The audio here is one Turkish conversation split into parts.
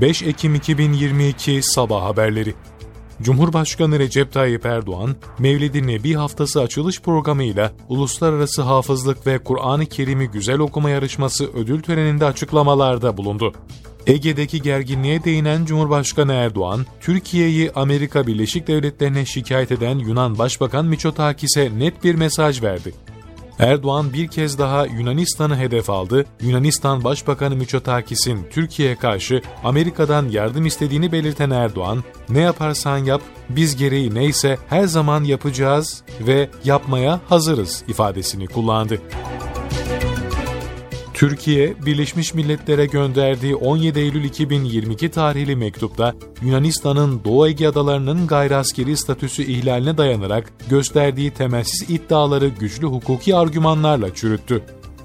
5 Ekim 2022 Sabah Haberleri Cumhurbaşkanı Recep Tayyip Erdoğan, Mevlid-i Nebi Haftası açılış programıyla Uluslararası Hafızlık ve Kur'an-ı Kerim'i Güzel Okuma Yarışması ödül töreninde açıklamalarda bulundu. Ege'deki gerginliğe değinen Cumhurbaşkanı Erdoğan, Türkiye'yi Amerika Birleşik Devletleri'ne şikayet eden Yunan Başbakan Miçotakis'e net bir mesaj verdi. Erdoğan bir kez daha Yunanistan'ı hedef aldı. Yunanistan Başbakanı Mitsotakis'in Türkiye'ye karşı Amerika'dan yardım istediğini belirten Erdoğan, "Ne yaparsan yap, biz gereği neyse her zaman yapacağız ve yapmaya hazırız." ifadesini kullandı. Türkiye, Birleşmiş Milletler'e gönderdiği 17 Eylül 2022 tarihli mektupta Yunanistan'ın Doğu Ege adalarının gayri askeri statüsü ihlaline dayanarak gösterdiği temelsiz iddiaları güçlü hukuki argümanlarla çürüttü.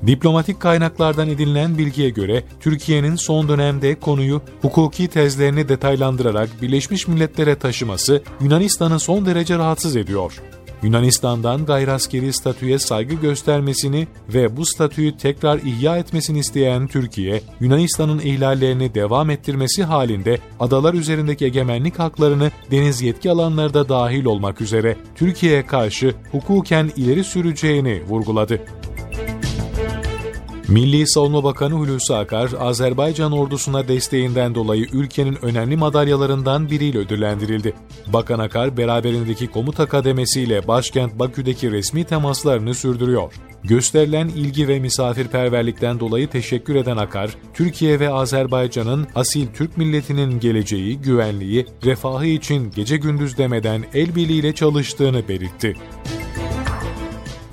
Diplomatik kaynaklardan edinilen bilgiye göre Türkiye'nin son dönemde konuyu hukuki tezlerini detaylandırarak Birleşmiş Milletler'e taşıması Yunanistan'ı son derece rahatsız ediyor. Yunanistan'dan gayraskeri statüye saygı göstermesini ve bu statüyü tekrar ihya etmesini isteyen Türkiye, Yunanistan'ın ihlallerini devam ettirmesi halinde adalar üzerindeki egemenlik haklarını deniz yetki alanları da dahil olmak üzere Türkiye'ye karşı hukuken ileri süreceğini vurguladı. Milli Savunma Bakanı Hulusi Akar, Azerbaycan ordusuna desteğinden dolayı ülkenin önemli madalyalarından biriyle ödüllendirildi. Bakan Akar, beraberindeki komuta kademesiyle başkent Bakü'deki resmi temaslarını sürdürüyor. Gösterilen ilgi ve misafirperverlikten dolayı teşekkür eden Akar, Türkiye ve Azerbaycan'ın asil Türk milletinin geleceği, güvenliği, refahı için gece gündüz demeden el birliğiyle çalıştığını belirtti.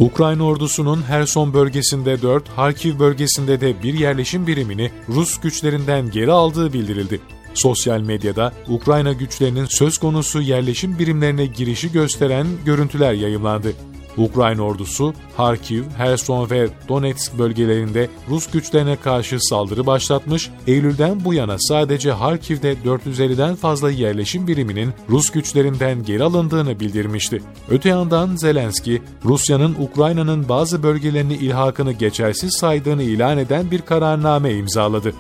Ukrayna ordusunun Herson bölgesinde 4, Harkiv bölgesinde de bir yerleşim birimini Rus güçlerinden geri aldığı bildirildi. Sosyal medyada Ukrayna güçlerinin söz konusu yerleşim birimlerine girişi gösteren görüntüler yayımlandı. Ukrayna ordusu Harkiv, Herson ve Donetsk bölgelerinde Rus güçlerine karşı saldırı başlatmış, Eylül'den bu yana sadece Harkiv'de 450'den fazla yerleşim biriminin Rus güçlerinden geri alındığını bildirmişti. Öte yandan Zelenski, Rusya'nın Ukrayna'nın bazı bölgelerini ilhakını geçersiz saydığını ilan eden bir kararname imzaladı.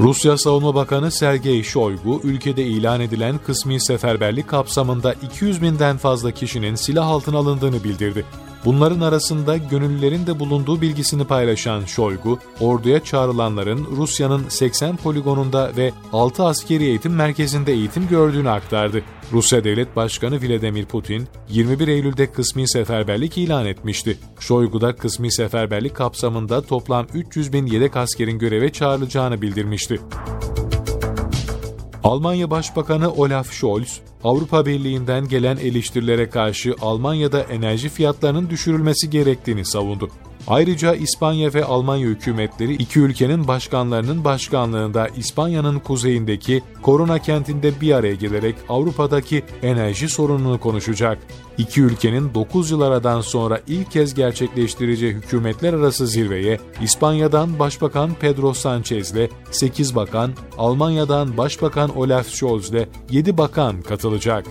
Rusya Savunma Bakanı Sergey Shoigu, ülkede ilan edilen kısmi seferberlik kapsamında 200 binden fazla kişinin silah altına alındığını bildirdi. Bunların arasında gönüllülerin de bulunduğu bilgisini paylaşan Şoygu, orduya çağrılanların Rusya'nın 80 poligonunda ve 6 askeri eğitim merkezinde eğitim gördüğünü aktardı. Rusya Devlet Başkanı Vladimir Putin, 21 Eylül'de kısmi seferberlik ilan etmişti. Şoygu kısmi seferberlik kapsamında toplam 300 bin yedek askerin göreve çağrılacağını bildirmişti. Almanya Başbakanı Olaf Scholz, Avrupa Birliği'nden gelen eleştirilere karşı Almanya'da enerji fiyatlarının düşürülmesi gerektiğini savundu. Ayrıca İspanya ve Almanya hükümetleri iki ülkenin başkanlarının başkanlığında İspanya'nın kuzeyindeki Korona kentinde bir araya gelerek Avrupa'daki enerji sorununu konuşacak. İki ülkenin 9 yıl aradan sonra ilk kez gerçekleştireceği hükümetler arası zirveye İspanya'dan Başbakan Pedro Sanchez ile 8 bakan, Almanya'dan Başbakan Olaf Scholz ile 7 bakan katılacak.